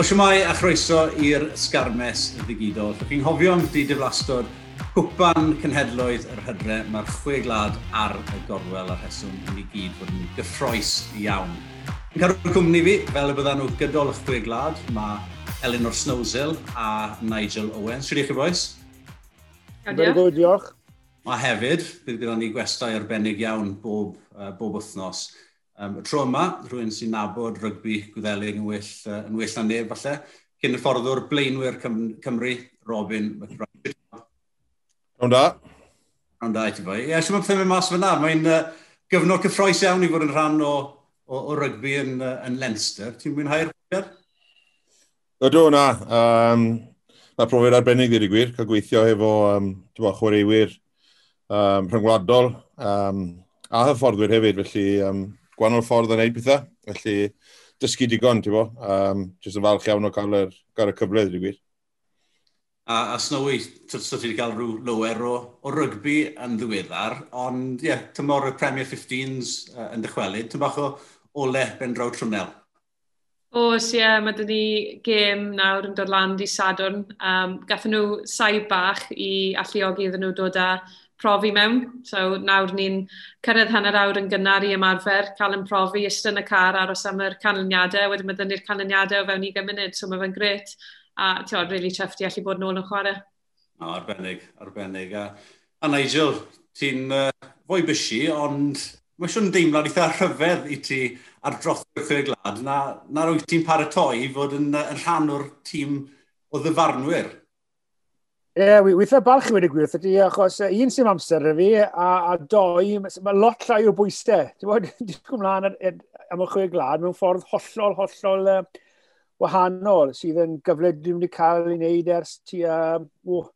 O siamai a chroeso i'r Sgarmes y Ddigidol. Rydych chi'n hofio am di diflastod cwpan cynhedloedd yr hydre mae'r chwe glad ar y gorwel a'r heswm yn i gyd fod yn gyffroes iawn. Yn cadw'r cwmni fi, fel y byddan nhw gydol y chwe glad, mae Eleanor Snowsill a Nigel Owens. Siwr i chi boes? Iawn, diolch. Mae hefyd, bydd gyda ni gwestai arbennig iawn bob, uh, bob wythnos. Um, y tro yma, rhywun sy'n nabod rygbi gwyddelig yn well, uh, yn well na neb falle, cyn y fforddwr blaenwyr Cym Cymru, Robin McBride. Rhawn da. Rhawn da i ti fai. Ie, yeah, sy'n mynd pethau mas fyna. Mae'n uh, gyfnod cyffroes iawn i fod yn rhan o, o, o rygbi yn, uh, yn Leinster. Ti'n mwynhau'r hwyr? Ydw, na. Um, Mae profiad arbennig ddiri gwir, cael gweithio efo um, chwaraewyr um, rhyngwladol um, a hyfforddwyr hefyd, felly um, gwahanol ffordd o wneud pethau. Felly, dysgu digon, ti'n bo. Um, jyst yn falch iawn o gael yr, gael y cyfle, dwi'n gwir. A, a Snowy, ti'n ti wedi cael rhyw lower o, o rygbi yn ddiweddar, ond ie, yeah, tymor y Premier 15s uh, yn dychwelyd, tymor bach o ole ben draw trwnel. Oes, ie, yeah, mae dyn ni gêm nawr yn dod lan di Sadwrn. Um, gathen nhw saib bach i alluogi iddyn nhw dod â profi mewn. So nawr ni'n cyrraedd hanner awr yn gynnar i ymarfer, cael yn profi, ystod yn y car aros am yr canlyniadau, wedyn mae dynnu'r canlyniadau o fewn 20 munud, so mae fe'n gret. A ti'n oed, really treffti allu bod nôl yn chwarae. O, arbennig, arbennig. A, a Nigel, ti'n uh, fwy bysi, ond mae siwn deimlad eitha rhyfedd i ti ar dros y chwe glad, na, na rwyt ti'n paratoi fod yn, yn rhan o'r tîm o ddyfarnwyr. Ie, yeah, weithio balch i wedi gwirth ydy, achos uh, un sy'n amser y fi, a, a doi, mae lot llai o bwystau. Ti'n bod, dwi'n mlaen er, am y chwe glad mewn ffordd hollol, hollol uh, wahanol, sydd yn gyfle dwi'n wedi cael ei wneud ers ti... Uh, oh,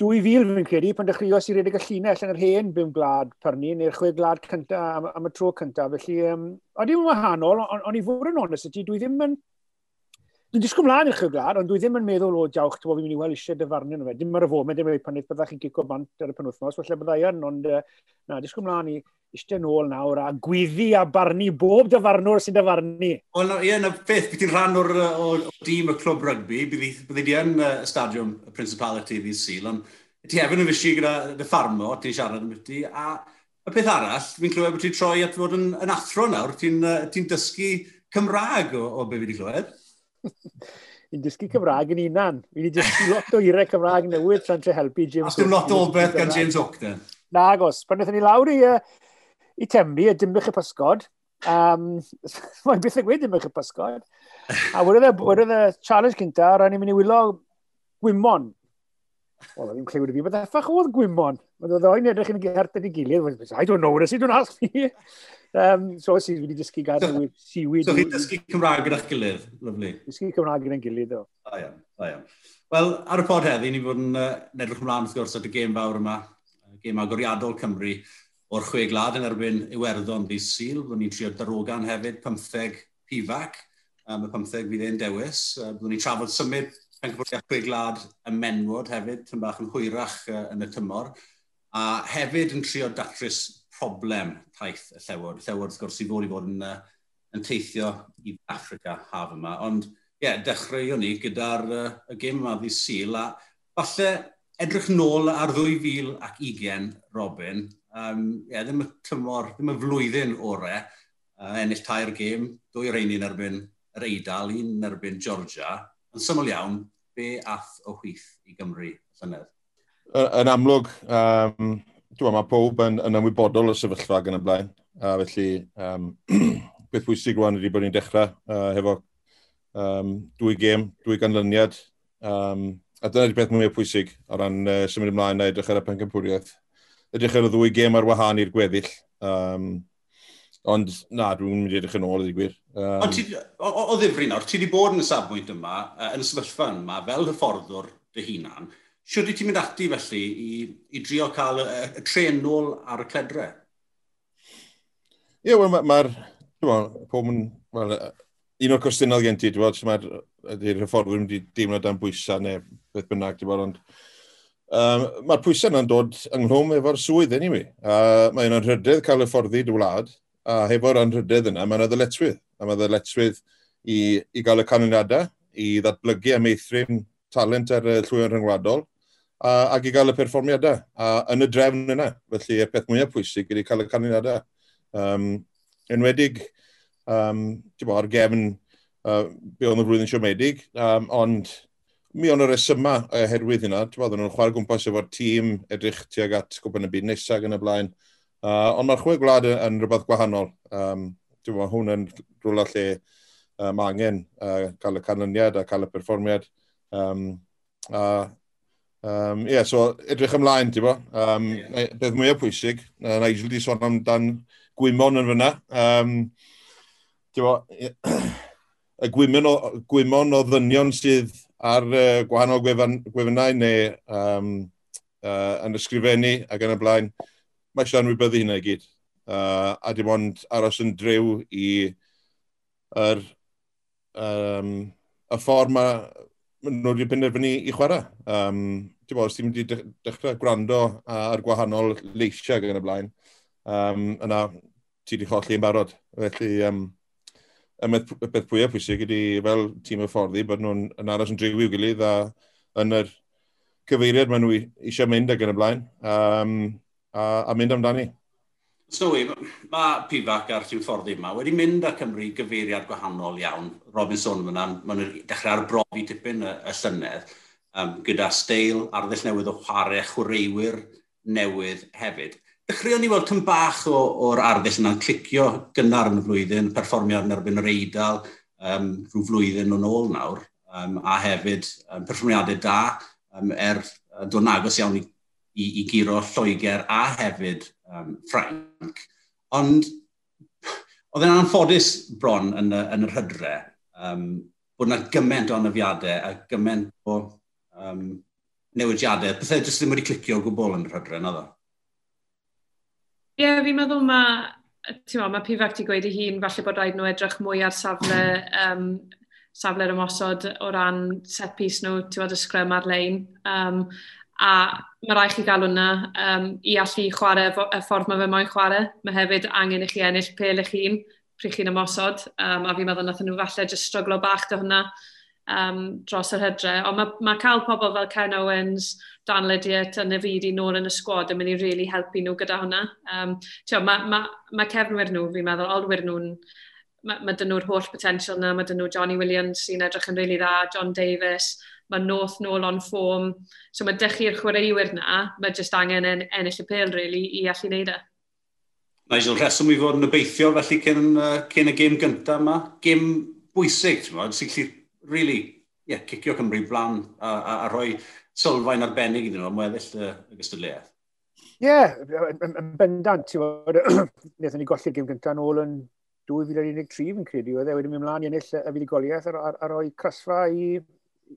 2000 fi'n credu, pan dechreuos i redeg y llinell yn yr hen bym glad pyrni, neu'r chwe glad cyntaf am, am y tro cyntaf. Felly, um, o'n i'n wahanol, ond on i fod yn onest y dwi ddim yn Dwi'n disgwyl mlaen i'ch glad, ond dwi ddim yn meddwl o diawch, ti'n bod fi'n mynd i weld eisiau dyfarnu nhw fe. Dim ar y fo, foment, dim pan byddai chi'n gico bant ar y penwthnos, felly byddai yn, ond uh, na, disgwyl mlaen i eisiau nôl nawr a gwyddi a barnu bob dyfarnwr sy'n dyfarnu. Wel, ie, na beth, bydd ti'n rhan o'r, o, o dîm y clwb rygbi, bydd di yn y stadiwm y Principality ddydd Sil, ond ti hefyd yn fysi gyda dy ffarmo, ti'n siarad yn ti, a y peth arall, fi'n clywed bod ti'n troi at fod yn, yn athro nawr, ti'n uh, ti dysgu Cymraeg o, o be fi wedi clywed. I'n dysgu Cymraeg yn unan. Fi'n i dysgu lot o eirau Cymraeg newydd tra'n tre helpu James Os dim lot o beth gan James Hook, den? Na, agos. Pan wnaethon ni lawr i, uh, i Tembi, y Dimbych y Pysgod, Um, Mae'n beth y gweud dimbych y chypasgod. A wedodd e- y, e challenge cynta, rhaid ni'n mynd i wylo gwymon Wel, oedd hi'n clywed i fi, beth effach oedd Gwymon. Oedd oedd o'n edrych yn gert yn ei gilydd. I don't know, nes i don't ask me. Um, so, os i wedi dysgu gair so, siwyd. So, chi'n dysgu Cymraeg gyda'ch gilydd, lyflu. Dysgu Cymraeg gyda'n gilydd, o. O iawn, o iawn. Wel, ar y pod heddi, ni fod yn uh, edrych ymlaen, wrth gwrs, at y gêm fawr yma. Gêm agoriadol Cymru o'r chwe glad yn erbyn Iwerddon ddi Sil. Byddwn ni'n trio darogan hefyd, 15 pifac. Um, y 15 fydd e'n dewis. Uh, byddwn ni'n trafod symud yn gyfwriadwy glad y menwod hefyd, tyn bach yn hwyrach uh, yn y tymor, a hefyd yn trio datrys problem taith y llewod. Y Llewod, wrth gwrs, i fod i fod yn, uh, yn teithio i Africa haf yma. Ond, ie, yeah, dechreuwn ni gyda'r uh, y gym yma ddi syl, a falle edrych nôl ar 2020, Robin, um, yeah, ddim y tymor, ddim y flwyddyn orau, uh, ennill tair gêm, dwy reini yn erbyn yr Eidal, un yn erbyn Georgia, Yn syml iawn, be ath o chwith i Gymru llynedd? Yn amlwg, um, dwi'n mae pob yn, yn ymwybodol o sefyllfa gan y blaen. A felly, um, beth bwysig rwan ydy bod ni'n dechrau uh, hefo um, dwy gêm, dwy ganlyniad. Um, a dyna ydy beth mwy pwysig o ran uh, symud ymlaen a edrych ar y pencampwriaeth. Edrych ar y ddwy gêm ar wahân i'r gweddill. Um, Ond na, dwi'n mynd i edrych yn ôl ydy gwir. Um... Ond ti, o, o ddifrin nawr, ti wedi bod yn y safbwynt yma, yn y sefyllfa yma, fel hyfforddwr dy hunan, siwr ti'n mynd ati felly i, i drio cael y, y tren nôl ar y cledre? Ie, yeah, wel, mae'r... Ma, pob yn... Well, un o'r cwestiynau gen ti, dwi'n bod, ydy'r hyfforddwyr wedi deimlo dan bwysau neu beth bynnag, dwi'n bod, ond... Um, mae'r pwysau yna'n dod ynghlwm efo'r swydd, anyway. Uh, mae yna'n rhydedd cael fforddi dy wlad, a hefo'r anrhydedd yna, mae'n ddyletswydd. A mae ddyletswydd i, i gael y canlyniadau, i ddatblygu a meithrin talent ar y llwyr rhyngwladol, a, ac i gael y perfformiadau. A yn y drefn yna, felly y peth mwyaf pwysig ydy cael y canlyniadau. Um, enwedig, um, bo, ar gefn uh, be oedd y flwyddyn siomedig, um, ond mi o'n y resyma oherwydd hynna, ti'n bod, nhw'n chwarae gwmpas efo'r tîm, edrych tuag at gwybod y byd nesaf yn y blaen, Uh, ond mae'r chwe gwlad yn, yn rhywbeth gwahanol. Um, Dwi'n meddwl, hwn yn rhywle lle uh, mae angen uh, cael y canlyniad a cael y perfformiad. Um, a, um, yeah, so edrych ymlaen, ti'n bo. Um, yeah. Beth mwyaf pwysig, uh, Nigel di sôn amdan gwymon yn fyna. Um, ti'n bo, y gwymon o, gwymon o ddynion sydd ar uh, gwahanol gwefan, gwefannau neu um, uh, yn ysgrifennu ac yn y blaen mae eisiau anwybyddu hynna i gyd. Uh, a dim ond aros yn drew i yr, um, y ffordd mae nhw wedi penderfynu i chwarae. Um, ti'n bod, os ti'n mynd i dechrau gwrando ar gwahanol leisiau gan y blaen, um, yna ti wedi cholli yn barod. Felly, um, y beth pwyaf pwysig ydy fel tîm y fforddi bod nhw'n yn aros yn drewi i'w gilydd a yn yr cyfeiriad maen nhw eisiau mynd ag yn y blaen. Um, a, a mynd amdani. Snowy, mae Pifac a'r lliw fforddi yma wedi mynd â Cymru gyfeiriad gwahanol iawn. Robinson fyna, maen nhw'n dechrau arbrofi tipyn y, y llynedd, um, gyda steil arddull newydd o chwarae chwaraewyr newydd hefyd. Dechreuon ni weld tyn bach o'r arddull yna'n clicio gynnar yn y flwyddyn, perfformiad yn erbyn yr eidl, um, rhyw flwyddyn yn ôl nawr, um, a hefyd um, perfformiadau da um, er uh, dod yn agos iawn i i, i giro Lloegr a hefyd um, Ffrainc. Ond oedd e'n anffodus bron yn, y, yn yr hydre um, bod yna gymaint o anafiadau a gymaint o um, newidiadau, pethau jyst ddim wedi clicio o gwbl yn yr hydre, na ddo? Ie, yeah, fi'n meddwl mae, ti'n mae Pifac ti gweud i hun, falle bod rhaid nhw edrych mwy ar safle, um, safle'r ymosod o ran set piece nhw, ti'n meddwl, y sgrym ar-lein. Um, a mae rhaid chi gael hwnna um, i allu chwarae y ffordd mae fe moyn chwarae. Mae hefyd angen i chi ennill pel eich hun, pryd chi'n ymosod, um, a fi'n meddwl nath nhw falle jyst stryglo bach dy hwnna um, dros yr hydre. Ond mae, mae cael pobl fel Ken Owens, Dan Lydiet a Nefidi nôl yn y sgwad yn mynd i really helpu nhw gyda hwnna. Um, tio, Mae mae, mae cefnwyr nhw, fi'n meddwl, olwyr nhw'n mae mae dyn nhw'r holl potensial yna, mae dyn nhw Johnny Williams sy'n edrych yn really dda, John Davis, mae North nôl on form. So mae dychu'r chwaraewyr na, mae jyst angen en, ennill y pêl, really, i allu wneud e. Nigel, rheswm i fod yn obeithio felly cyn, uh, cyn y gêm gyntaf yma. Gêm bwysig, ti'n meddwl, sy'n gallu, really, yeah, cicio Cymru flan a, a, a rhoi sylfaen arbennig iddyn nhw am weddill y, y gystadleuaeth. Ie, yeah, yn bendant, ti'n bod, wnaethon ni golli'r gym gyntaf yn ôl yn 2013 fi'n credu, oedd e wedi mynd ymlaen i ennill y fudigoliaeth a, a, a rhoi crasfa i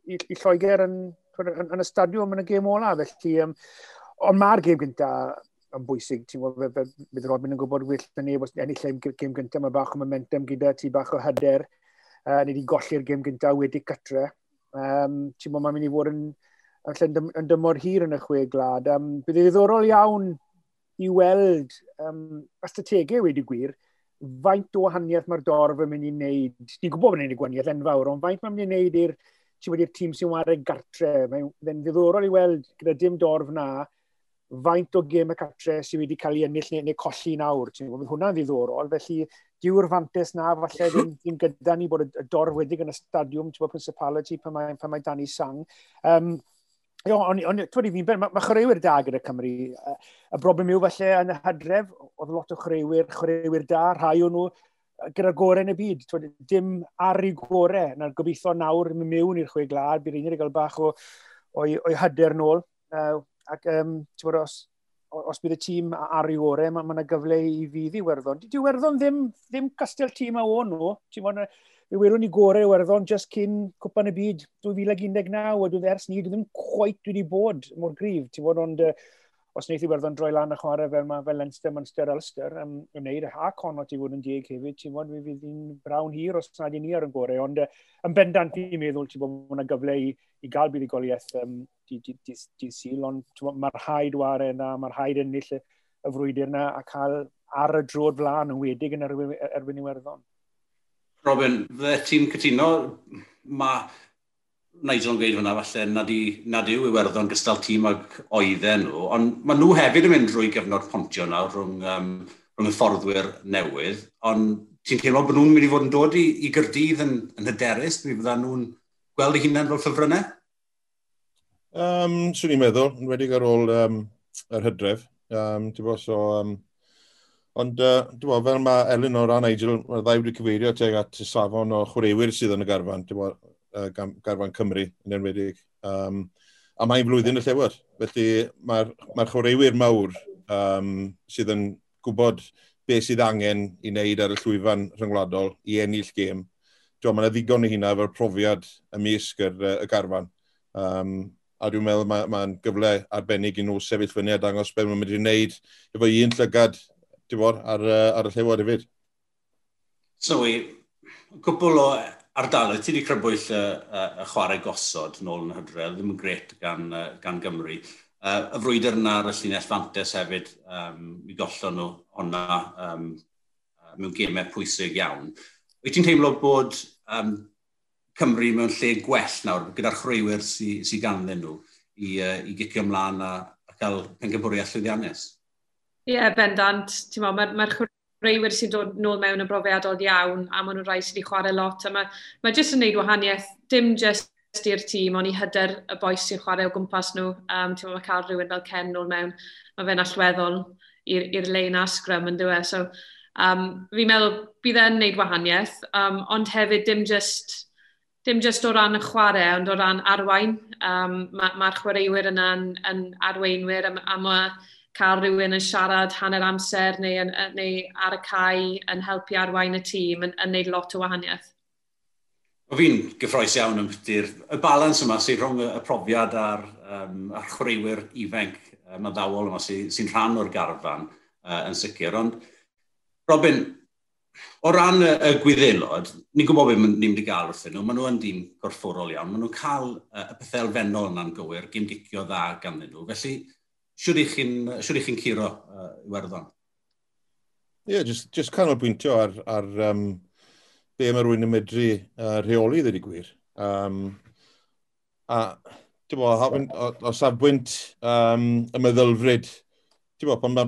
i, i Lloegr yn, yn, yn, y stadiwm yn y gêm ola. Felly, um, ond mae'r gêm gynta yn bwysig, ti'n gwybod, bydd Robin yn gwybod wyll yn neb os ennill am gêm gynta, mae bach o momentum gyda ti, bach o hyder, uh, ni wedi golli'r gêm gynta wedi gytre. Um, ti'n gwybod, mae'n mynd i fod yn, yn, yn dymor hir yn y chwe glad. Um, bydd ei ddiddorol iawn i weld um, astrategau wedi gwir, faint o wahaniaeth mae'r dorf yn mynd i wneud. Ni'n gwybod bod yn ei gwahaniaeth enfawr, ond faint mae'n mynd i wneud i'r ti wedi'r tîm sy'n wario gartre. Mae'n ddiddorol i weld gyda dim dorf na faint o gym y cartre sydd wedi cael ei ennill neu, neu colli nawr. Bydd hwnna'n ddiddorol, felly diw'r fantes na falle ddim, ddim gyda ni bod y dorf wedi yn y stadiwm, ti'n bod Principality pan mae, pan mae Danny Sang. Um, Io, on, on, twyd i fi'n mae ma chwaraewyr da gyda Cymru. Y broblem yw falle yn y hydref, oedd lot o chwaraewyr, chwaraewyr da, rhai o nhw gyda'r gorau yn y byd. Twyd, dim ar ei gorau. Na'r gobeithio nawr yn mewn i'r chwe glad, bydd un i gael bach o, o'i, oi hyder nôl. Uh, ac, um, bod, os, os bydd y tîm ar ei gorau, mae yna ma gyfle i fydd i werddon. Di werddon ddim, ddim castel tîm a o'n nhw. Ti'n bod, fe werwn ni gorau werddon just cyn cwpan y byd 2019, a dwi'n ers ni, dwi ddim cwaith wedi bod mor grif. Ti'n bod, ond... Uh, os wnaeth i werddon droi lan a chwarae fel mae fel Leinster, Munster, Ulster yn um, wneud, a Connaught i fod yn dieg hefyd, ti'n bod, mi fydd hi'n brawn hir os nad i ni ar yn gorau, ond uh, yn bendant fi'n meddwl ti'n bod hwnna gyfle i, i gael buddigoliaeth um, dydd syl, ond mae'r haid warau yna, mae'r haid ennill y, y frwydr yna a cael ar y drod flan yn wedig yn erbyn Iwerddon. Robin, fydde ti'n cytuno, mae Nigel yn gweud fyna, falle nad, i, nad yw Iwerddon gystal tîm ag oedden nhw, ond maen nhw hefyd yn mynd drwy gyfnod pontio nawr rhwng, um, rhwng y fforddwyr newydd, ond ti'n teimlo bod nhw'n mynd i fod yn dod i, i gyrdydd yn, yn hyderus, mi fydda nhw'n gweld eu hunain fel ffefrynnau? Um, swn i'n meddwl, yn wedi ar ôl um, yr hydref. Um, bo, so, um, ond, uh, bo, fel mae Elin o ran Nigel, mae'r ddau wedi cyfeirio teg at y safon o chwaraewyr sydd yn y garfan. Bo, uh, garfan Cymru yn enwedig. Um, a mae'n flwyddyn y llewer. Felly mae'r mae chwaraewyr mawr um, sydd yn gwybod beth sydd angen i wneud ar y llwyfan rhyngwladol i ennill gêm. Dwi'n mae'n ddigon i hynna efo'r profiad ymysg yr, y garfan. Um, a dwi'n meddwl mae'n ma, gyfle arbennig i nhw sefyll fyny a dangos beth mae'n mynd i wneud efo un llygad ar, ar, y llewod hefyd. Sylwi, so, cwbl o ardaloedd, ti wedi crybwyll y, y, y chwarae gosod nôl yn hydrel, ddim yn gret gan, gan Gymru. Uh, y frwydr yna ar y llinell fantes hefyd, um, mi gollon nhw hwnna um, mewn gemau pwysig iawn. Wyt ti'n teimlo bod um, Cymru mewn lle gwell nawr, gyda'r chreuwyr sydd sy ganddyn nhw, i, uh, i gicio ymlaen a, a cael pengyfwriaeth llwyddiannus? Ie, yeah, bendant. Mae'r ma, ma reiwyr sy'n dod nôl mewn yn brofiadol iawn, a maen nhw'n rhai sydd wedi chwarae lot, a mae, mae jyst yn gwneud wahaniaeth, dim jyst i'r tîm, ond i hyder y boes sy'n chwarae o gwmpas nhw. Um, ti'n mae cael rhywun fel Ken nôl mewn, mae fe'n allweddol i'r lein a sgrym yn dweud. So, um, fi'n meddwl bydd e'n gwneud wahaniaeth, um, ond hefyd dim just dim jyst o ran y chwarae, ond o ran arwain. Um, Mae'r ma, ma chwaraewyr yna'n yn arweinwyr a, a mae cael rhywun yn siarad hanner amser neu, yn, neu ar y cae yn helpu arwain y tîm yn, yn neud lot o wahaniaeth. O fi'n gyffroes iawn am dy'r y balans yma sy'n rhwng y profiad a'r, um, a'r chwaraewyr ifenc maddawol yma sy'n sy rhan o'r garfan uh, yn sicr. Ond, Robin, o ran y, y gwyddelod, ni'n gwybod beth ni'n mynd i gael wrthyn nhw. Maen nhw yn dîm gorfforol iawn. Maen nhw'n cael y pethau elfennol yna'n gywir, gymgicio dda ganddyn nhw. Felly, siwr i chi'n chi curo uh, Iwerddon? Ie, yeah, just, just canolbwyntio ar, ar um, be mae rhywun yn medru uh, rheoli ddweud i gwir. Um, a, ti'n bo, o safbwynt um, y meddylfryd, ti'n bo, pan ma,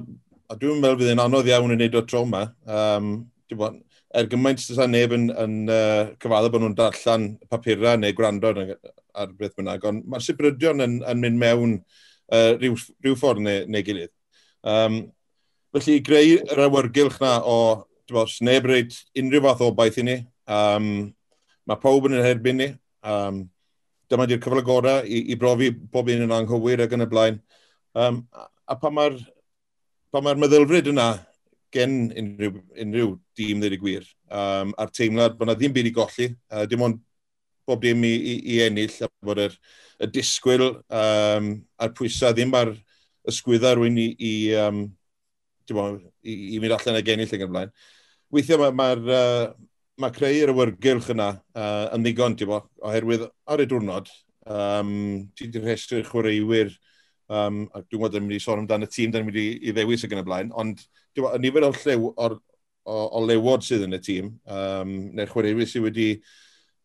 a dwi'n meddwl fydd yn anodd iawn yn neud o tro yma, um, ti'n bo, er gymaint sy'n neb yn, yn uh, cyfadda bod nhw'n darllen papurau neu gwrando ar beth bynnag, ond mae'r sybrydion yn, yn mynd mewn uh, rhyw, rhyw ffordd neu, neu gilydd. Um, felly, greu yr awyrgylch na o, bo, sneb reid unrhyw fath o baith i ni. Um, mae pawb yn yr herbyn ni. Um, dyma di'r cyfle gorau i, i brofi bob un yn anghywir ac yn y blaen. Um, a pa mae'r pa mae'r meddylfryd yna gen unrhyw, unrhyw dîm ddweud y gwir, um, a'r teimlad bod yna ddim byd i golli, uh, dim ond bob dim i, i, i ennill a bod yr, y disgwyl um, a'r pwysau ddim ar ysgwydda rwy'n i, i, um, bo, i, i mynd allan ag ennill ag ymlaen. Weithiau mae'r ma, ma uh, ma creu yr awyrgylch yna uh, yn ddigon, ti'n bo, oherwydd ar y diwrnod, um, ti wedi rhestru chwaraewyr, um, a dwi'n gwybod yn mynd i sôn amdano y tîm, da'n mynd i, i ddewis ag yn y blaen, ond bo, y nifer o, llew, or, o, o lewod sydd yn y tîm, um, neu'r chwaraewyr sydd wedi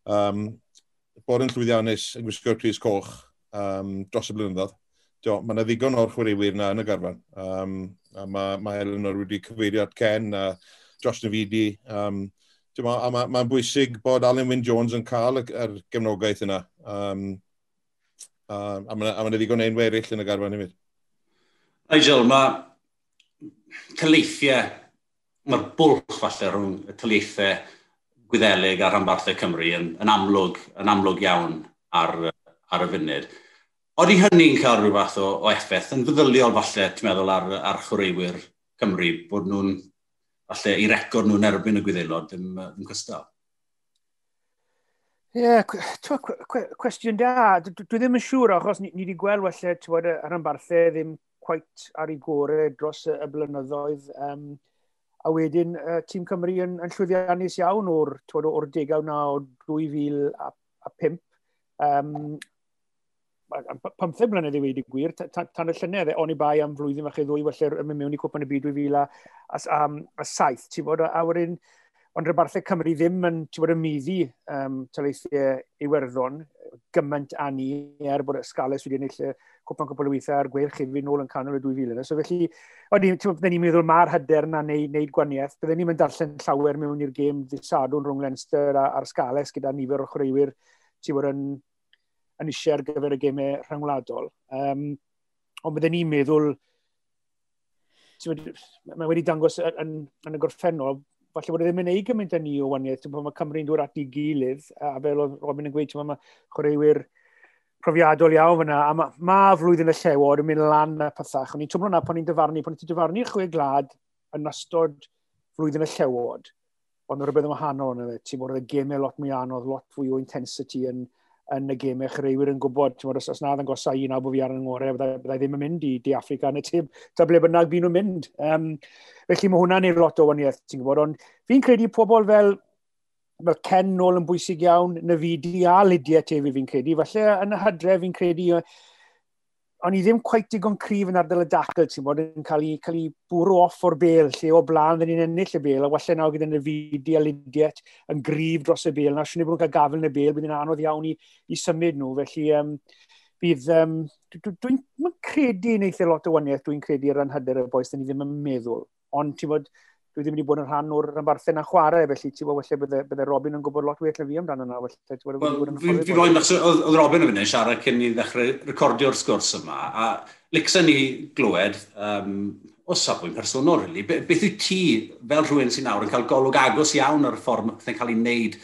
um, bod yn llwyddiannus yn gwisgo'r Cris Coch um, dros y blynyddoedd, mae yna ddigon o'r chwaraewyr yna yn y garfan. Um, a mae, mae Eleanor wedi cyfeirio at Ken a Josh Nafidi. Um, Mae'n ma, ma bwysig bod Alan Wyn Jones yn cael y, yr gefnogaeth yna. Um, um, a mae yna ddigon ein eraill yn y garfan hefyd. Nigel, mae cyleithiau, mae'r bwlch falle rhwng y cyleithiau Gwyddelig a rhanbarthau Cymru yn, yn, amlwg, yn amlwg iawn ar, ar y funud. Oeddi hynny'n cael rhyw fath o, o effaith yn feddyliol falle, ti'n meddwl, ar, ar chwaraewyr Cymru, bod nhw'n, falle, i record nhw'n erbyn y gwyddelod ddim, ddim cystal? Ie, yeah, cwestiwn da. Dwi ddim yn siŵr achos ni wedi gweld falle, ti'n bod, yr ymbarthau ddim quite ar ei gorau dros y blynyddoedd. Um, A wedyn, uh, tîm Cymru yn, yn llwyddiannus iawn o'r, twod, o'r degaw na o 2005. Um, 15 blynedd i wedi gwir, tan y llynedd, e, o'n i bai am flwyddyn fach i ddwy, felly yn mynd mewn i cwpan y byd 2000 a, a, a, a saith, ti'n bod, a wedyn, ond rybarthau Cymru ddim yn, ti'n bod, ymiddi um, taleithiau Iwerddon, gymaint a ni er bod Scales wedi ennill cwpan cwpl o weithiau a'r gweir chifin nôl yn canol y 2000. So felly, byddwn ni'n meddwl mae'r hyder yna neud, neud gwaniaeth. Byddwn ni'n mynd darllen llawer mewn i'r gêm ddisadwn rhwng Leinster a, a'r Scales gyda nifer o chwaraewyr ti bod yn, yn eisiau ar gyfer y gemau rhyngwladol. Um, ond byddwn ni'n meddwl, mae wedi dangos yn, yn y gorffennol falle bod e ddim yn ei gymaint â ni o waniaeth, dwi'n mae Cymru'n dod at ei gilydd, a fel oedd Robin yn gweud, mae chwaraewyr profiadol iawn fyna, a mae ma flwyddyn y llewod yn mynd lan y pethach. O'n i'n twmlo na pan ni'n dyfarnu, pan ni'n dyfarnu chwe glad yn ystod flwyddyn y llewod, ond rhywbeth yn wahanol yna fe, ti'n bod y gemau lot mwy anodd, lot fwy o intensity yn, yn y gemau, chi reiwyr yn gwybod, ti'n os, os nad yn gosau un bod fi ar yng Ngorau, byddai, ddim yn mynd i, di Africa, neu te, ta ble bynnag byd nhw'n mynd. Um, felly mae hwnna'n ei lot o waniaeth, ti'n gwybod, ond fi'n credu pobl fel, fel Ken nôl yn bwysig iawn, na fi di a Lydia tefi fi'n credu, falle yn y hydref fi'n credu o'n i ddim quite digon cryf yn ardal y dacl, ti'n bod, yn cael ei, cael ei bwrw off o'r bel, lle o blaen ddyn ni'n ennill y bel, a walle nawr gyda'n y fidi a lidiet yn gryf dros y bel, na sy'n ei bod nhw'n cael gafel yn y bel, bydd yn anodd iawn i, i symud nhw, felly um, bydd, um, dwi'n dwi, credu yn eithaf lot o waniaeth, dwi'n credu ar ran hyder y boes, dyn ni ddim yn meddwl, ond ti'n bod, dwi ddim wedi bod yn rhan o'r rhanbarthau na chwarae, felly ti'n bod felly bydde, bydde Robin yn gwybod lot well na fi amdano yna. Wel, fi roi'n achos oedd Robin yn fyny siarad cyn i ddechrau recordio'r sgwrs yma, a licsa ni glywed, um, o safbwynt personol, really, Be, beth yw ti fel rhywun sy'n nawr yn cael golwg agos iawn ar y ffordd mae'n cael ei wneud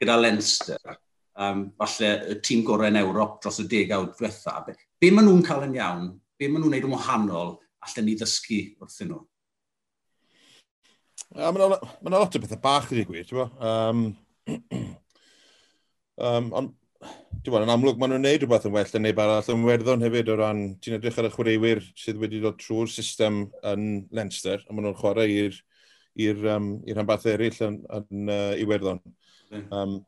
gyda Leinster, um, falle y tîm gorau yn Ewrop dros y degawd diwetha. Be, be maen nhw'n cael yn iawn? Be maen nhw'n wneud yn wahanol allan ni ddysgu wrthyn nhw? Mae yna ma lot o bethau bach wedi gwir, ti'n Um, um, ond, ti'n yn amlwg maen nhw'n neud rhywbeth yn well yn neb arall yn werddon hefyd o ran, ti'n edrych ar y chwaraewyr sydd wedi dod trwy'r system yn Leinster, a maen nhw'n chwarae i'r i'r um, rhanbarthau eraill yn, yn uh, Iwerddon. Um,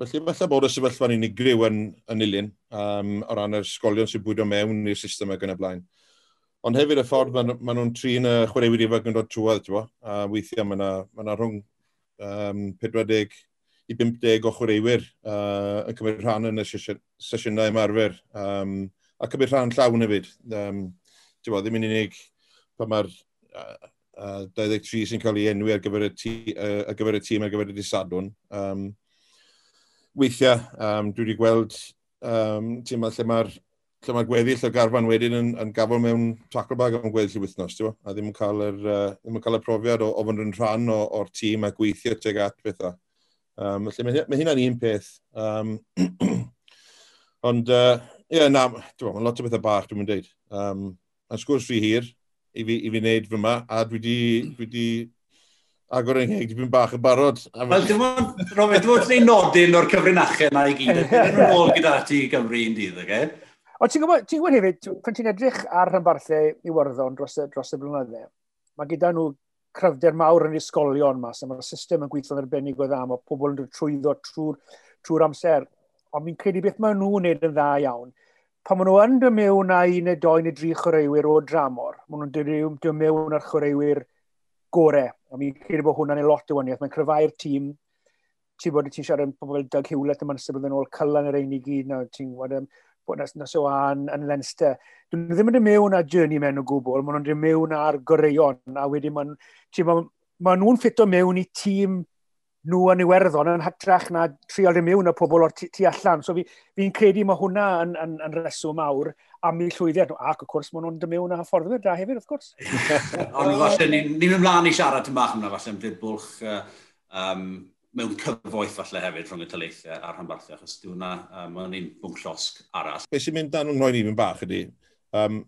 felly, falle bod y sefyllfa'n unigryw yn, yn ilyn um, o ran yr sgolion sy'n bwydo mewn i'r system ag yn y blaen. Ond hefyd y ffordd maen ma nhw'n trin y chwaraewyr ifanc yn dod trwad, ti'n A weithiau mae yna ma rhwng um, 40 i 50 o chwaraewyr uh, yn cymryd rhan yn y sesiynau ymarfer. Um, a cymryd rhan llawn hefyd. Um, ti'n bod, ddim yn unig pan mae'r uh, uh, 23 sy'n cael ei enwi ar gyfer y, tî, uh, ar gyfer y tîm ar gyfer y disadwn. Um, weithiau, um, dwi wedi gweld um, tîm lle mae'r lle mae gweddill y garfan wedyn yn, yn gafel mewn tackle bag am gweddill i wythnos, ti'n a ddim yn cael yr, uh, ddim yn cael y profiad o, o fod yn rhan o'r tîm a gweithio teg at bethau. Um, felly mae, mae hynna'n un peth. Um, ond, ie, uh, yeah, na, ti'n mae lot o bethau bach dwi'n mynd dweud. Um, a'n sgwrs rhy hir i fi, i fi wneud fy yma, a dwi di, dwi di agor yng Ngheg, dwi'n bach yn barod. Wel, dim ond, Robert, dwi'n ond nodyn o'r cyfrinachau yna i gyd. Dwi'n ôl gyda ti i Gymru yn dydd, oce? Okay? O, ti'n gwybod, ti gwybod hefyd, pan ti'n edrych ar rhanbarthau i wyrddon dros y, dros y blynydde, mae gyda nhw cryfder mawr yn ysgolion yma, so mae'r system yn gweithio'n arbennig o dda, mae pobl yn dod trwyddo trwy'r trwy amser. Ond mi'n credu beth maen nhw'n wneud yn dda iawn. Pan maen nhw yn dod mewn â un neu doi neu dri chwaraewyr o dramor, maen nhw'n dod mewn â'r chwaraewyr gorau. A mi'n credu bod hwnna'n ei lot o waniaeth. Mae'n cryfau'r tîm, ti'n bod ti'n siarad yn pobl Doug Hewlett yma'n sefydd yn ôl cylan yr ein i gyd. Ti'n bod nes nes o an yn Lenster. Dwi'n ddim yn dod mewn â journey mewn o gwbl, maen nhw'n dod mewn ar goreion a wedyn maen ma, ma nhw'n ffito mewn i tîm nhw yn Iwerddon yn hytrach na trial i mewn y pobl o'r tu allan. So fi'n fi, credu mae hwnna yn, yn, yn reswm mawr am eu llwyddiad nhw. Ac wrth gwrs, maen nhw'n dymewn â fforddwyr da hefyd, wrth gwrs. Ond falle, ni'n ni ymlaen i siarad yn bach yna, falle, am byd uh, um, mewn cyfoeth falle hefyd rhwng y taleithiau a'r rhanbarthau, achos dyw hwnna, um, mae'n un bwng llosg arall. Be sy'n mynd dan ymwneud ni'n bach ydy, um,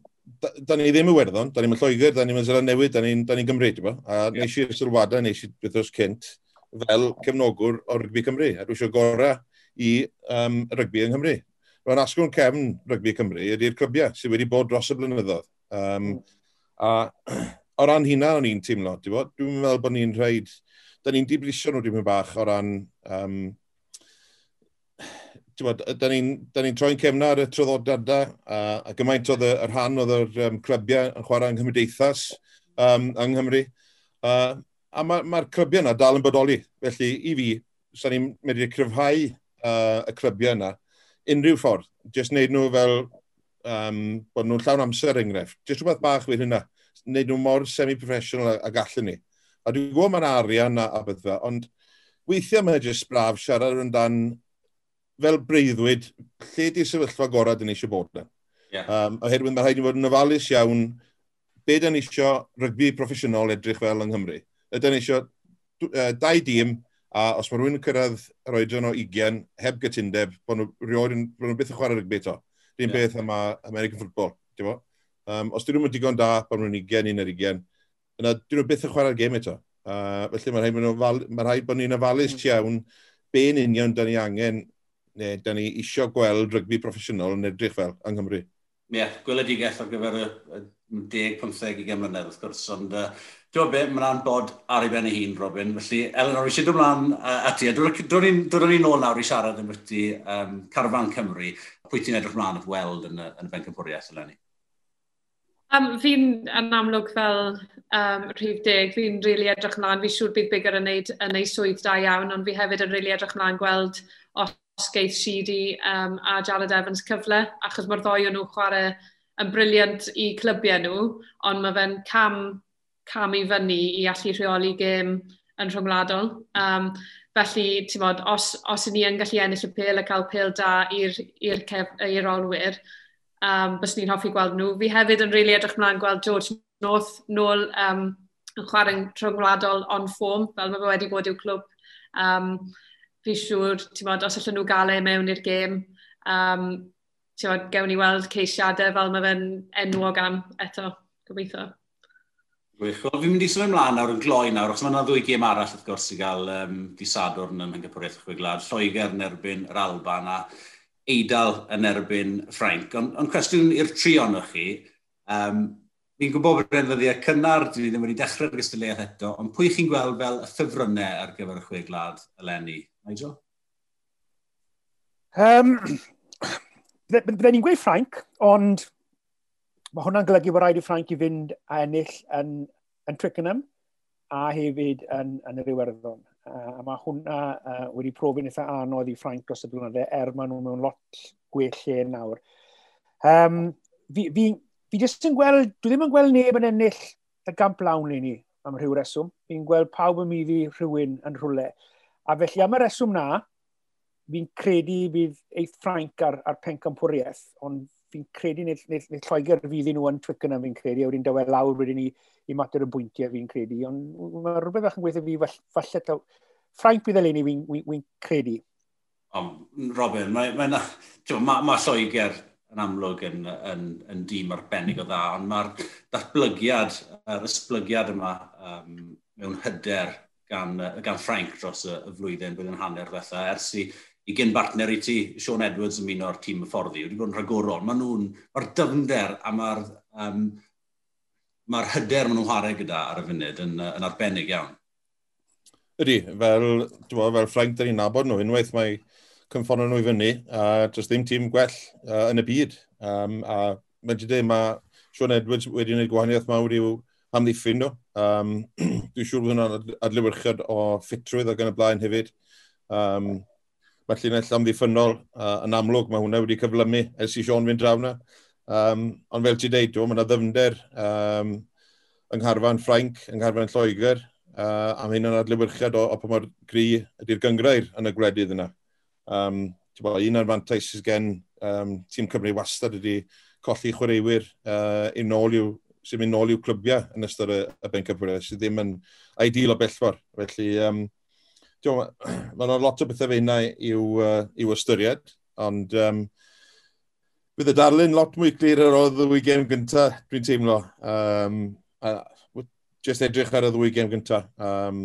da, da ni ddim yn werddon, da ni'n Lloegr, da ni'n Zeran Newydd, da ni'n ni, da ni Gymru, ti'n bo? A yeah. nes i'r sylwadau, nes i beth oes cynt, fel cefnogwr o rygbi Cymru, a dwi eisiau gorau i um, rygbi yng Nghymru. Rwy'n asgwrn cefn rygbi Cymru ydy'r clybiau sydd wedi bod dros y blynyddoedd. Um, a o ran hynna o'n i'n teimlo, ti'n bo? Dwi'n meddwl bod ni'n rhaid da ni'n diblisio nhw dipyn bach o ran... Um, bod, da ni'n ni, troi'n cefna ar y troddodadau a, a gymaint oedd y rhan oedd yr um, clybiau yn chwarae yng Nghymdeithas um, yng Nghymru. Uh, a mae'r ma, clybiau yna dal yn bodoli. Felly, i fi, sa ni'n medru cryfhau uh, y clybiau yna unrhyw ffordd. Just wneud nhw fel um, bod nhw'n llawn amser enghraifft. Just rhywbeth bach fydd hynna. Wneud nhw mor semi-professional a, a gallen ni. A dwi'n gwybod mae'n arian a, a beth fe, ond weithiau mae'n jyst braf siarad yn dan fel breuddwyd, lle di sefyllfa gorau dyn ni eisiau bod yna. Yeah. Um, oherwydd mae rhaid i fod yn ofalus iawn be dyn ni eisiau rygbi proffesiynol edrych fel yng Nghymru. Ydyn ni eisiau uh, dau dîm a os mae rhywun yn cyrraedd yr oedran o 20 heb gytundeb, bod nhw, rioed, bod nhw byth yn chwarae rygbi eto. Dyn yeah. beth yma American football. Um, os dyn nhw'n digon da, bod nhw'n 20 un ar 20, yna dyn nhw byth yn chwarae'r gêm eto. Uh, felly mae rhaid, ofal, mae rhaid bod ni'n ofalus iawn mm. be'n union da ni angen neu da ni isio gweld rygbi proffesiynol yn edrych fel yng Nghymru. Ie, yeah, gweledigaeth ar gyfer y 10-15 mlynedd wrth gwrs, ond uh, Dwi'n be, mae'n bod ar ei ben ei hun, Robin. Felly, Eleanor, eisiau dod ymlaen uh, ati. Dwi'n ni'n nôl nawr i siarad yn byti um, Carfan Cymru. Pwy ti'n edrych ymlaen at weld yn y, yn y ben cymwriaeth eleni? Um, fi'n yn amlwg fel um, rhif deg, fi'n rili really edrych mlaen, fi'n siŵr bydd bigger yn neud, yn neud swydd da iawn, ond fi hefyd yn rili really edrych mlaen gweld os geith Sidi um, a Jared Evans cyfle, achos mae'r ddoi o'n nhw chwarae yn briliant i clybiau nhw, ond mae fe'n cam, cam i fyny i allu rheoli gêm yn rhwngwladol. Um, felly, ti'n bod, os, os ni yn gallu ennill y pêl a cael pêl da i'r olwyr, um, bys ni'n hoffi gweld nhw. Fi hefyd yn rili really edrych mlaen gweld George North nôl um, yn chwarae'n rhyngwladol on form, fel mae fe wedi bod i'w clwb. Um, fi siŵr, ti'n bod, os allan nhw gael e mewn i'r gêm, um, ti'n bod, gewn ni weld ceisiadau fel mae fe'n enwog am eto, gobeithio. Gwych, wel, fi'n mynd i symud ymlaen nawr yn gloi nawr, achos mae yna ddwy gêm arall wrth gwrs i gael um, disadwr yn yng Nghymru Gwygwlad, Lloegr yn erbyn yr Alban, a eidl yn erbyn Ffrainc. Ond on cwestiwn i'r tri onoch chi, um, fi'n gwybod bod yn ddyddiau cynnar, dwi ddim wedi dechrau'r gystyliaeth eto, ond pwy chi'n gweld fel y ffefrynnau ar gyfer y chweglad eleni? Nigel? Um, Byddai ni'n gweud Ffrainc, ond mae hwnna'n golygu bod rhaid i Ffrainc i fynd a ennill yn, yn Twickenham a hefyd yn, yn yr Iwerddon. Uh, a mae hwnna uh, wedi profi'n eitha anodd i Ffrainc dros y blynydde, er maen nhw mewn lot gwell lle nawr. Um, fi, fi, fi jyst yn gweld, dwi ddim yn gweld neb yn ennill y gamp lawn i ni am rhyw reswm. Fi'n gweld pawb yn myddi rhywun yn rhywle. A felly am y reswm na, fi'n credu bydd eith Ffrainc ar, ar pencampwriaeth, ond fi'n credu neu, neu, neu Lloegr fydd nhw yn Twickenham fi'n credu, a wedi'n dywed lawr wedyn ni i mater y bwyntiau fi'n credu, ond mae rhywbeth bach yn gweithio fi falle taw, Ffrainc bydd eleni fi'n fi, fi credu. Ond Robin, mae, mae, na, ma, ma Lloegr yn amlwg yn, yn, yn dîm arbennig o dda, ond mae'r datblygiad, yr ysblygiad yma um, mewn hyder gan, gan Ffrainc dros y, y flwyddyn, blwyddyn hanner felly, ers i i gen partner i ti, Sean Edwards yn mynd o'r tîm y fforddi, wedi bod yn rhagorol. Mae nhw'n, mae'r dyfnder a mae'r um, mae hyder maen nhw'n chwarae gyda ar y funud yn, yn arbennig iawn. Ydy, fel, bod, fel Frank, da ni'n nabod nhw, unwaith mae cynffordd nhw i fyny, a dros ddim tîm gwell uh, yn y byd. Um, a mae'n di dweud, mae Sean Edwards wedi gwneud gwahaniaeth mawr i'w amddiffyn nhw. Um, Dwi'n siŵr bod hwnna'n adlywyrchiad o ffitrwydd ac yn y blaen hefyd. Um, mae llinell amddiffynnol uh, yn amlwg, mae hwnna wedi cyflymu ers i Sean fynd draw na. Um, ond fel ti dweud, mae yna ddyfnder um, yng Ngharfan Ffrainc, yng Ngharfan Lloegr, uh, am hyn yn adlewyrchiad o, o pa mor gri ydy'r gyngrair yn y gwledydd yna. Um, bo, un o'r fantais sydd gen um, tîm Cymru wastad ydy colli chwaraewyr uh, un ôl i'w sy'n mynd nôl i'w clybiau yn ystod y, y Ben Cyfwyrdd, sydd ddim yn ideal o bellfor. Felly, um, mae yna lot o bethau fe yna i'w, uh, i'w ystyried, ond um, bydd y darlun lot mwy glir ar oedd y ddwy gêm gyntaf, dwi'n teimlo. Um, a, just edrych ar y ddwy gêm gyntaf, um,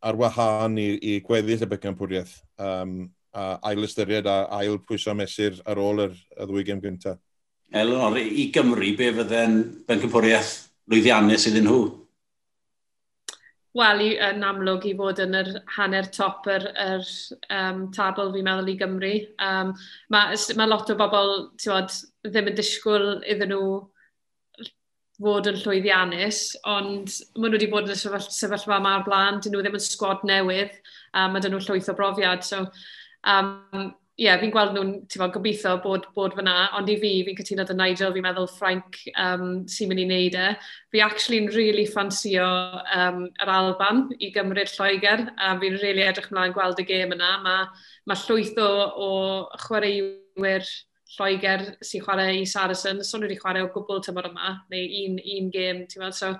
ar wahân i, i gweddill y becanpwriaeth, um, a ail ystyried a ail pwysau mesur ar ôl yr, y ddwy gêm gyntaf. Elon, i Gymru, be fydde'n bencampwriaeth lwyddiannus iddyn nhw? wel, yn amlwg i fod yn yr hanner top yr, yr um, tabl fi'n meddwl i Gymru. Um, mae, mae lot o bobl bod, ddim yn disgwyl iddyn nhw fod yn llwyddiannus, ond maen nhw wedi bod yn y sefyllfa yma ar blaen, dyn nhw ddim yn sgwad newydd, um, a dyn nhw llwyth o brofiad. So, um, ie, yeah, fi'n gweld nhw'n, gobeithio bod, bod fyna, ond i fi, fi'n cytuno dy Nigel, fi'n meddwl Frank um, sy'n mynd i wneud e. Fi actually'n really ffansio um, yr Alban i gymryd Lloegr, a um, fi'n really edrych mlaen gweld y gêm yna. Mae ma llwyth o, o chwaraewyr Lloegr sy'n chwarae i Saracen, so nhw wedi chwarae o gwbl tymor yma, neu un, un gêm, ti'n meddwl, so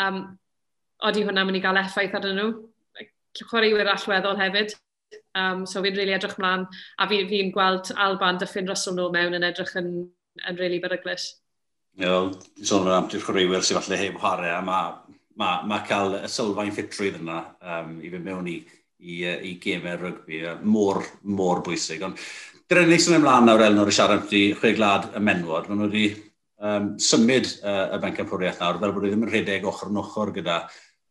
um, odi hwnna mynd i gael effaith arnyn nhw. Chwaraewyr allweddol hefyd, Um, so fi'n really edrych mlaen, a fi'n fi, gweld Alban Dyffyn Russell nhw mewn yn edrych yn, yn really beryglus. Ie, wel, sôn am ti'r chwaraewyr sy'n falle heb chwarae, a mae ma, ma cael y sylfaen ffitrwydd yna um, i fynd mewn i, i, i gemau rygbi, mor, mor bwysig. Ond dyna ni sy'n ymlaen nawr Elnor i siarad amdano chwe glad y menwod. Maen nhw wedi um, symud uh, y bencampwriaeth nawr, fel bod wedi ddim yn rhedeg ochr yn ochr gyda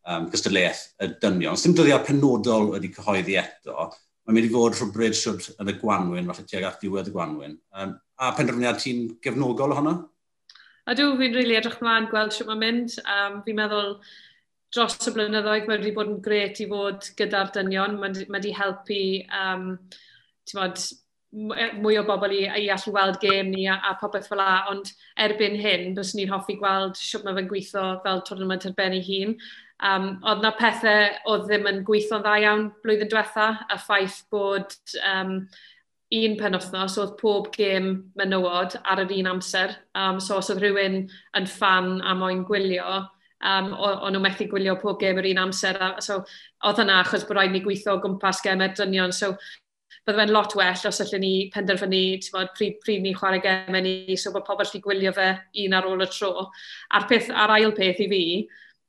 um, gystadleuaeth y dynion. Sdim dyddiau penodol wedi cyhoeddi eto, mae'n mynd i fod rhywbryd siwr yn y gwanwyn, falle tuag at diwedd y gwanwyn. Um, a penderfyniad ti'n gefnogol ohono? A dw, fi'n rili really edrych mlaen gweld sut mae'n mynd. Um, fi'n meddwl dros y blynyddoedd mae wedi bod yn gret i fod gyda'r dynion. Mae wedi helpu um, bod, e, mwy o bobl i, i allu weld gêm ni a, a popeth fel la, ond erbyn hyn, bys ni'n hoffi gweld sut mae fe'n gweithio fel tournament ar ben ei hun. Um, oedd na pethau oedd ddim yn gweithio'n dda iawn blwyddyn diwetha, a ffaith bod um, un penwthnos oedd pob gêm menywod ar yr un amser. Um, so os oedd rhywun yn fan a moyn gwylio, um, o'n nhw methu gwylio pob gêm yr un amser. A, so oedd hynna achos bod rhaid ni gweithio o gwmpas gemau dynion. So bydde fe'n lot well os allwn ni penderfynu bod, pryd, pryd ni chwarae gemau ni, so bod pobl allu gwylio fe un ar ôl y tro. A'r, peth, a'r ail peth i fi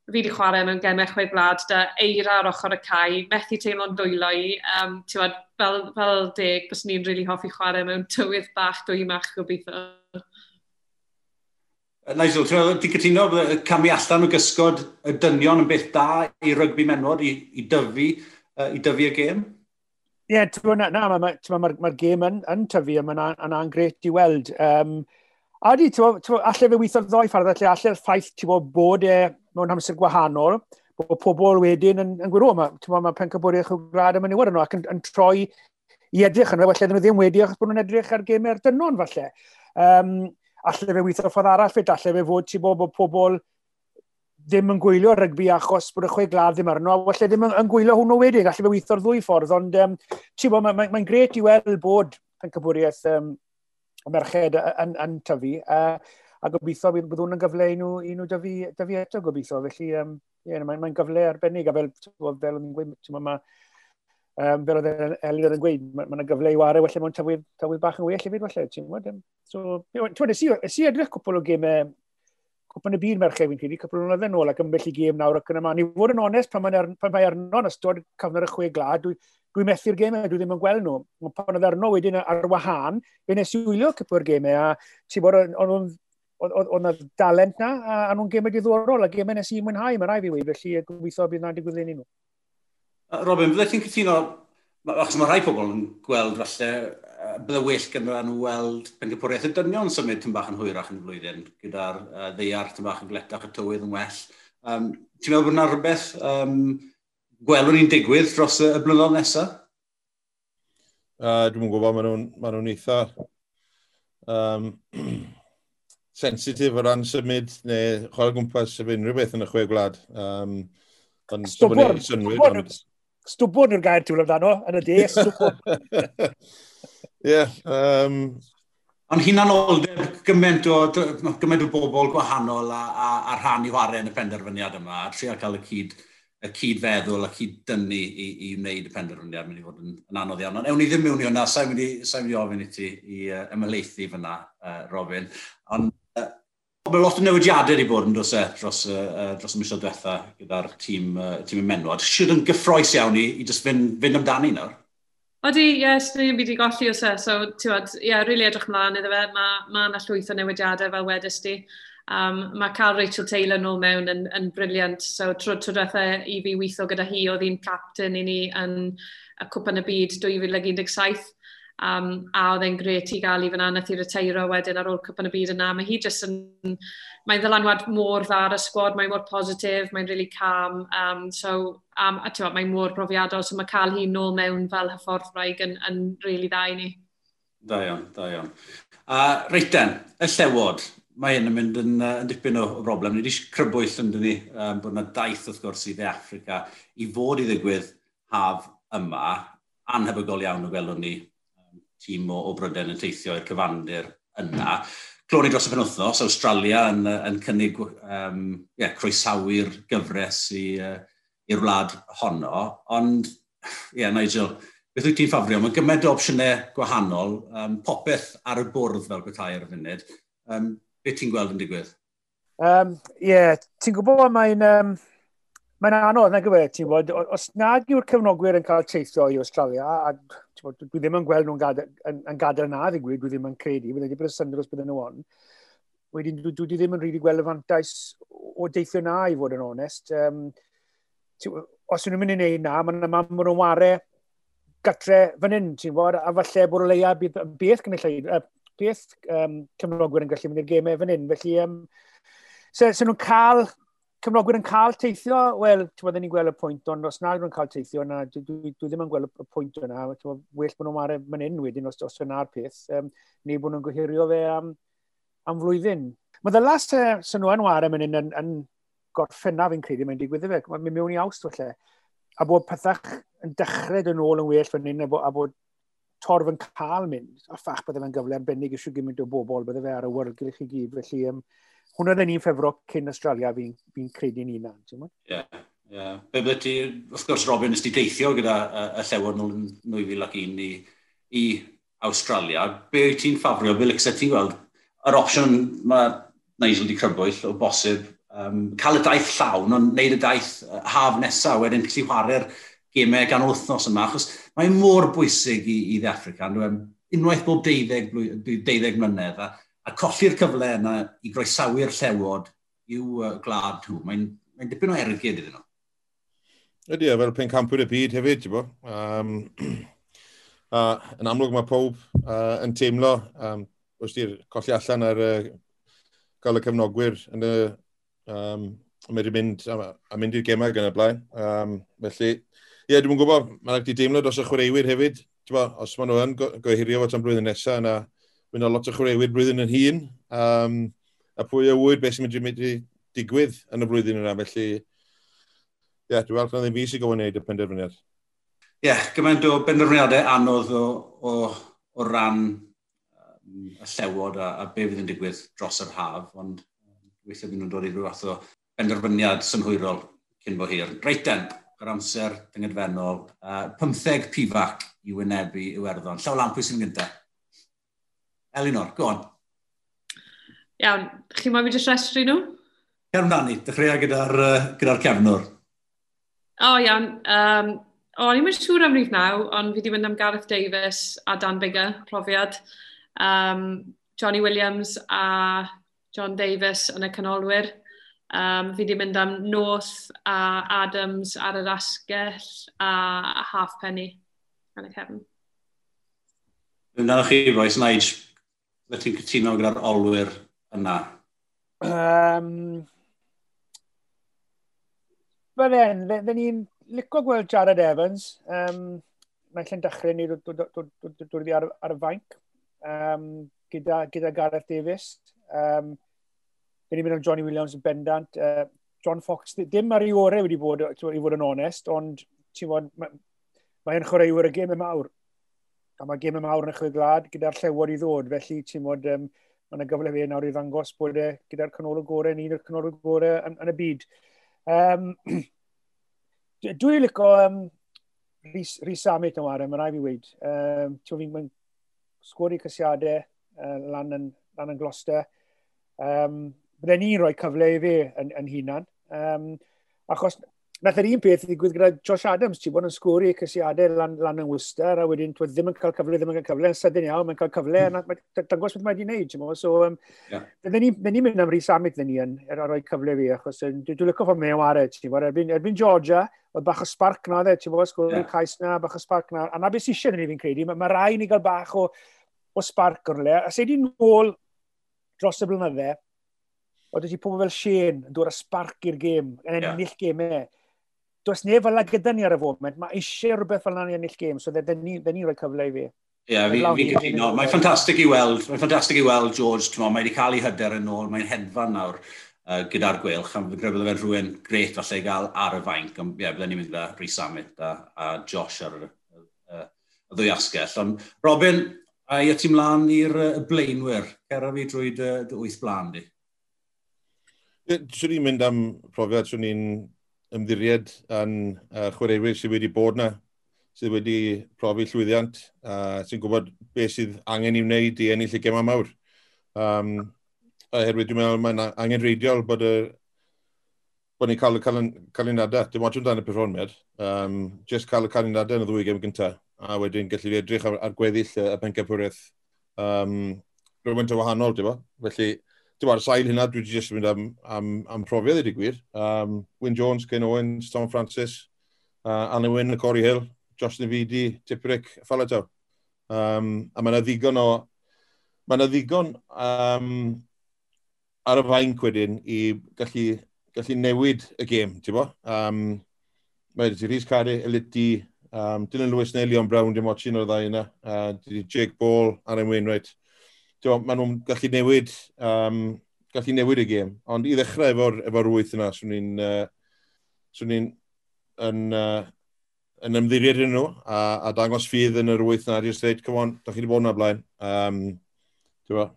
fi wedi chwarae mewn gemau chwe gwlad, da eira ar ochr y cae, methu teimlo'n dwylo i. Um, tiwad, fel, fel deg, bys ni'n rili really hoffi chwarae mewn tywydd bach dwy mach gobeithio. Nigel, ti'n cytuno bod y camu allan o gysgod y dynion yn beth da i rygbi menwod, i, i dyfu, uh, i dyfu y gêm? Ie, yeah, na, na, mae'r ma, ma, ma, gêm yn, yn tyfu a mae'n an, gret i weld. Um, a di, allai fe weithio'r ddoi ffordd, allai allai'r ffaith bod e mewn amser gwahanol, bod pobl wedyn yn, yn gwirw. Mae ma pencabwriau chwb gwlad yma menywod yno, ac yn, yn troi i edrych yn falle nhw ddim wedi achos bod nhw'n edrych ar gemau'r dynon falle. Um, allai fe weithio ffordd arall fe, allai fe fod ti bod bod pobl ddim yn gwylio rygbi achos bod y chwe glad ddim arno, a falle ddim yn, yn gwylio hwnnw wedyn, allai fe weithio'r ddwy ffordd, ond um, ti'n bod, mae'n ma, ma, gret i weld bod pencabwriaeth um, merched yn, yn, yn tyfu. Uh, a gobeithio bydd bydd hwn yn gyfle i nhw, i nhw dyfu, dyfu eto gobeithio. Felly, um, yeah, mae'n mae gyfle arbennig, a fel, fel yn gweud, ma, um, fel oedd Elin yn gweud, mae yna gyfle i wario, felly mae'n tywydd, tywydd bach yn well hefyd, felly, ti'n gwybod? So, ti'n gwybod, si edrych cwpl o gemau, cwpl y byd merchau fi'n credu, cwpl yn oedd yn ôl ac ymbyll i gêm nawr ac yn yma. Ni fod yn onest, pan mae, pan mae Arnon ystod cyfnod y chwe glad, dwi'n dwi methu'r gemau, dwi ddim yn gweld nhw. Ond Pan oedd Arno wedyn ar wahân, fe nes i wylio cwpl o'r gemau, a ti'n bod, ond oedd na dalent na, a, a nhw'n gemau diddorol, a gemau nes i mwynhau, mae rai fi wei, felly gobeithio bydd na'n digwydd yn unw. Robin, byddai ti'n cytuno, achos mae rhai pobl yn gweld falle, byddai well gyda nhw weld pengypwriaeth y dynion symud tyn bach yn hwyrach yn y flwyddyn, gyda'r uh, ddeiar tyn bach yn gletach y tywydd yn well. Um, ti'n meddwl bod yna rhywbeth um, gwelwn ni'n digwydd dros y, y blynedd nesaf? Uh, dwi'n gwybod, maen nhw'n ma nhw eitha um, sensitif o ran symud neu chwarae gwmpas sef unrhyw beth yn y chwe gwlad. Um, Stwbwr, stwbwr, stwbwr yw'r gair tŵl amdano, yn y de, stwbwr. Ie. Ond hi'n anoldeb gymaint o, gymaint o bobl gwahanol a, a, a rhan i chwarae yn y penderfyniad yma, a trio cael y cyd y cyd feddwl, a cyd-dynnu i, i wneud y penderfyniad mynd i fod yn, yn anodd iawn. Ond ewn i ddim mewn i hwnna, sa'n mynd i, sa ofyn i ti i uh, ymhelaethu fyna, uh, Robin. Ond Mae lot o newidiadau wedi bod yn dros, e, dros, uh, dros y misoedd diwetha gyda'r tîm, uh, tîm menwod. Siwr yn gyffroes iawn i, i just fynd, fynd amdani nawr. Odi, ie, yes, ni'n byd i golli o se. So, ti'n bod, ie, yeah, really edrych mlaen iddo fe. Mae ma yna llwyth o newidiadau fel wedys di. Um, mae cael Rachel Taylor nôl mewn yn, yn briliant. So, tro tro drethau i fi weithio gyda hi, oedd hi'n captain i ni yn y Cwpan y Byd 2017. Um, a oedd e'n gret i gael i fan anath i reteiro wedyn ar ôl cwpan y byd yna. Mae hi jyst yn... Mae'n ddylanwad mor dda ar y sgwad, mae'n mor positif, mae'n really calm. Um, so, um, a ti'n mae'n mor brofiadol, so mae cael hi nôl mewn fel hyfforddwraig yn, yn really dda i ni. Da iawn, da iawn. A reiten, y llewod, mae hyn yn mynd yn, uh, yn dipyn o, o broblem. Ni wedi crybwyll yn dyn ni um, bod yna daith wrth gwrs i dde Africa i fod i ddigwydd haf yma, anhebygol iawn o gwelwn ni tîm o, o Bryden yn teithio i'r cyfandir yna. Glori dros y penwthnos, Australia yn, yn cynnig um, yeah, croesawu'r gyfres i'r uh, wlad honno. Ond, ie, yeah, Nigel, beth wyt ti'n ffafrio? Mae gymaint o opsiynau gwahanol, um, popeth ar y bwrdd fel bethau ar y funud. Um, beth ti'n gweld yn digwydd? Ie, Um, yeah, ti'n gwybod mae'n um, mae'n anodd, na gyfer, ti'n gwybod, os nad yw'r cefnogwyr yn cael teithio i Australia, a dwi ddim yn gweld nhw'n gadael, yn, yn gadael na ddigwyd, dwi ddim yn credu, byddai wedi bod y syndod os bydden nhw on. Wedyn, dwi, dwi ddim yn rili really gweld y fantais o deithio na, i fod yn onest. Um, ti, os yw'n mynd i wneud na, mae'n ma bod yn ware gatre fan hyn, ti'n bod, a falle bod o leia bydd beth gynulleid, beth um, cefnogwyr yn gallu mynd i'r gemau fan hyn. Felly, um, se, se nhw'n cael Cymrogwyr yn cael teithio, wel, ti'n bod, ni'n gweld y pwynt, ond os nad yw'n cael teithio, na, dwi, dwi, dwi ddim yn gweld y pwynt yna. Bod, well bod nhw'n marw man hyn wedyn, os, os yna'r peth, um, neu bod nhw'n gohirio fe am, am flwyddyn. Mae the last uh, sy'n yn warau man hyn yn, yn gorffennaf fi'n credu, mae'n digwydd i fe. Mae'n mewn i awst, falle. A bod pethach yn dechrau dyn ôl yn well fan hyn, a bod, a bod torf yn cael mynd. A ffach bydde fe'n gyfle arbennig eisiau gymaint o bobl, bydde fe ar y wyrgyl i chi gyd. Felly, um, hwnna yn ni'n ffefro cyn Australia fi'n fi, fi credu'n unan. Ie, ie. Yeah. Be bydde ti, wrth gwrs Robin, ysdi deithio gyda y llewn yn 2001 i, i Australia. Be wyt ti'n ffafrio, be lyxa ti'n gweld? Yr opsiwn mae Nigel wedi crybwyll o bosib, um, cael y daith llawn, ond wneud y daith haf nesaf, wedyn gallu chwarae'r gemau gan wythnos yma, achos mae'n mor bwysig i, i Dde Africa, e? unwaith bob 12, 12 mlynedd, a a colli'r cyfle yna i groesawu'r llewod i'w uh, glad nhw. Mae'n mae dipyn o ergyd iddyn nhw. Ydy, a e, fel pen campwyr y byd hefyd, ti'n bo. Um, a yn amlwg mae pob uh, yn teimlo, um, wrth i'r colli allan ar uh, gael y cefnogwyr yn y, um, wedi mynd, a, a mynd i'r gemau gan y blaen. Um, felly, ie, yeah, dwi'n gwybod, mae'n rhaid i deimlo dros y chwaraewyr hefyd, bo, os maen nhw yn gohirio fod am blwyddyn nesaf yna, Mae'n lot o chwaraewyr blwyddyn yn hun. Um, a pwy o wyd beth sy'n mynd i medru digwydd yn y blwyddyn yna. Felly, ie, yeah, dwi'n falch na ddim fi sy'n gofyn wneud y penderfyniad. Ie, yeah, gymaint o benderfyniadau anodd o, o, o ran um, y llewod a, a be fydd yn digwydd dros yr haf, ond weithio bydd nhw'n dod i rhyw fath o benderfyniad synhwyrol cyn bo hir. Reit den, yr amser dyngedfennol, uh, 15 pifac i wynebu Iwerddon. Llaw lan pwy sy'n gyntaf? Elinor, go on. Iawn, chi moyn fi jyst restru nhw? Iawn, na ni, dechreuau gyda'r uh, gyda cefnwr. O, oh, iawn. Um, o, oh, ni'n mynd siŵr am rif naw, ond fi wedi mynd am Gareth Davis a Dan Bigger, profiad. Um, Johnny Williams a John Davis yn y canolwyr. Um, fi wedi mynd am North a Adams ar yr asgell a Halfpenny yn y cefn. Dyna chi, Roes Nige. Fe ti'n cytuno gyda'r olwyr yna? Um, Fel en, fe ni'n licio gweld Jared Evans. Um, Mae'n llen dechrau ni dwrdd ar, ar y fainc um, gyda, gyda Gareth Davis. Um, fe ni'n mynd am Johnny Williams yn bendant. Uh, John Fox, dim ar ei orau wedi bod, i fod yn onest, ond ti'n bod, mae, mae chwaraewyr y gym yn mawr a mae gêm y mawr yn ychwyd glad gyda'r llewod i ddod, felly ti'n modd, um, mae yna gyfle fe nawr i ddangos bod e gyda'r cynol o gorau, ni'n yw'r cynol o gorau yn, yn, y byd. Um, dwi'n licio um, Rhys Amit yn wario, mae'n rhaid i weid. Um, ti'n fi'n sgwri cysiadau uh, lan, yn, lan yn Gloucester. Um, Bydde ni'n rhoi cyfle i fe yn, yn hunan. Um, achos nath yr un peth i ddigwydd gyda Josh Adams, ti'n bod yn sgwri cysiadau lan, lan yn Worcester, a wedyn twyd, ddim yn cael cyfle, ddim yn cael cyfle, yn sydyn iawn, mae'n cael cyfle, mm. a dangos beth mae wedi gwneud, ti'n So, um, yeah. ni'n mynd am Rhys Amit, ni yn, er roi cyfle fi, achos dwi'n lyco fo mewn ar e, ti'n bod, erbyn, erbyn Georgia, oedd bach o sparc na dde, ti'n bod, sgwri yeah. cais na, bach o sparc na, a na beth sy'n ni fi'n credu, mae ma rai ni gael bach o, o sparc o'r le, a sef di nôl dros y blynydde, oedd wedi pobl fel Shane yn dod â sparc i'r gêm, yn ennill yeah. gemau does neb fel gyda ni ar y foment, mae eisiau rhywbeth fel yna i ennill gêm, so dde ni, dde ni roi cyfle i fi. Ie, yeah, fi'n fi gytuno. Mae'n ffantastig i weld, mae'n ffantastig i weld, George, mae wedi cael ei hyder yn ôl, mae'n hedfan nawr uh, gyda'r gwelch, a fi'n credu fe'n rhywun gret falle i gael ar y fainc, ond ie, yeah, byddwn ni'n mynd gyda Rhys Amit a, a Josh ar y, y, y ddwy asgell. Ond Robin, a i ti mlaen i'r uh, blaenwyr, cera fi drwy dy, dy wyth blaen di. Swn i'n mynd am profiad, swn i'n ymddiried yn uh, chwaraewyr sydd wedi bod yna, sydd wedi profi llwyddiant, uh, sy'n gwybod beth sydd angen i wneud i ennill y gemau mawr. Um, oherwydd dwi'n meddwl mae'n angen reidiol bod y bod ni'n cael y canlyniadau. Dim ond dan y perfformiad. Um, just cael y canlyniadau yn y ddwy gem gyntaf. A wedyn gallu edrych ar, ar gweddill y, y pencampwriaeth um, rhywun o wahanol, ti'n bo? Felly, dim ar sail hynna, dwi wedi just mynd am, am, am profiad i di gwir. Um, Wyn Jones, Ken Owens, Tom Francis, uh, Anna Wyn, Corey Hill, Josh Nefidi, Tiprick, Falataw. Um, a mae yna ddigon o... Mae yna ddigon um, ar y fainc wedyn i gallu, gallu newid y gêm, ti'n bo? Um, mae wedi Rhys Cari, Eliti, um, Dylan Lewis neu Leon Brown, dim otsin o'r ddau yna. Uh, Jake Ball, Aaron Wainwright maen nhw'n gallu newid, um, gallu newid y gêm. Ond i ddechrau efo'r efo wyth yna, swn i'n uh, swn i'n yn, uh, yn ymddiried yn nhw a, a dangos ffydd yn yr wyth yna. Just dweud, come on, da chi wedi bod yna blaen. Um, Wel, bo?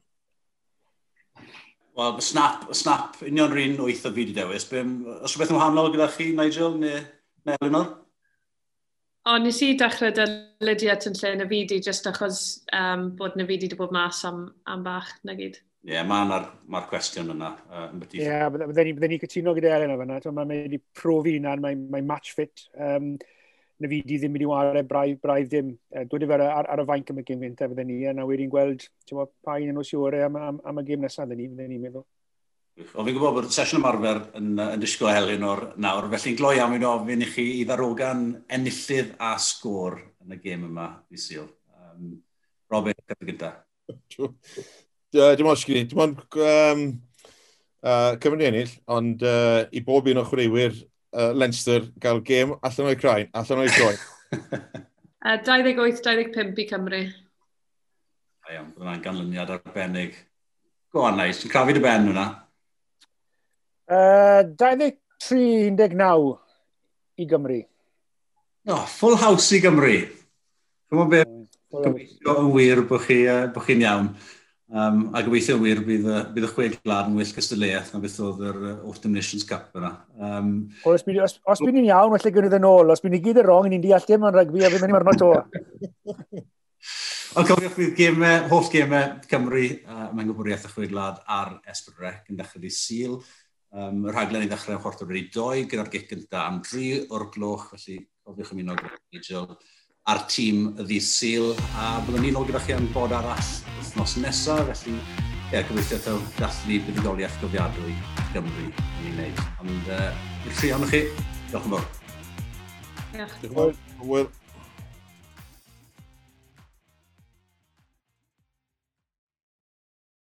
Wel, snap, snap, union rhan wyth o fi wedi dewis. Os rhywbeth yn wahanol gyda chi, Nigel, neu, neu Eleanor? O, nes i dechrau dy at yn lle na fi di, jyst achos um, bod na fi di wedi bod mas am, am bach na gyd. Ie, yeah, mae'r ma, cwestiwn yna. Ie, yeah, bydden ni, ni cytuno gyda Elen o fyna. Mae'n mynd i profi yna, mae'n mae match fit. Um, na fi di ddim wedi wario braidd, braidd ddim. Uh, Dwi'n fel ar, ar, y fainc am y gym fynta fydden ni, a na wedi'n gweld pa un yn o siwrau am, am, am, y gym nesaf fydden ni, fydden ni'n meddwl. Ond fi'n gwybod bod sesiwn ymarfer yn, yn disgwyl Helen o'r nawr, felly'n gloi am i'n ofyn i chi i ddarogan enillydd a sgôr yn y gêm yma, fi syl. Um, Robin, gyda gynta. Dim ond sgri, dim ond um, uh, cyfnod ennill, ond uh, i bob un o chwaraewyr uh, Leinster gael gêm allan o'i crain, allan o'i groen. uh, 28-25 i Cymru. Da iawn, bydd yna'n ganlyniad arbennig. Go on, nice. Yn crafu dy ben hwnna. Uh, 23-19 i Gymru. No, full house i Gymru. Chymo be, gobeithio yn wir bod chi'n uh, chi iawn. Um, a gobeithio yn wir bydd, bydd y chweg glad yn wyll gystadleuaeth na beth oedd yr uh, Autumn Nations Cup yna. Um, o, os os, os bydd ni'n iawn, felly gynnydd yn ôl. Os bydd ni gyd yn wrong, ni'n deall dim yn rygbi a bydd ni'n marno to. Ond cofiwch bydd gemau, holl gemau Cymru, uh, mae'n gwybwriaeth y chweg glad ar Esbyrrec yn dechrau i Sil. Um, y rhaglen i ddechrau yn chwarter wedi doi, gyda'r gic gyntaf am dri o'r gloch, felly cofiwch ymuno gyda'r Nigel a'r tîm y ddydd syl, a byddwn ni'n ôl gyda chi am bod arall wythnos nesaf, felly ie, yeah, gobeithio taw dathlu buddigoliaeth gofiadwy Gymru yn ei wneud. Ond uh, i'r tri chi, diolch yn fawr. Diolch. Diolch yn fawr.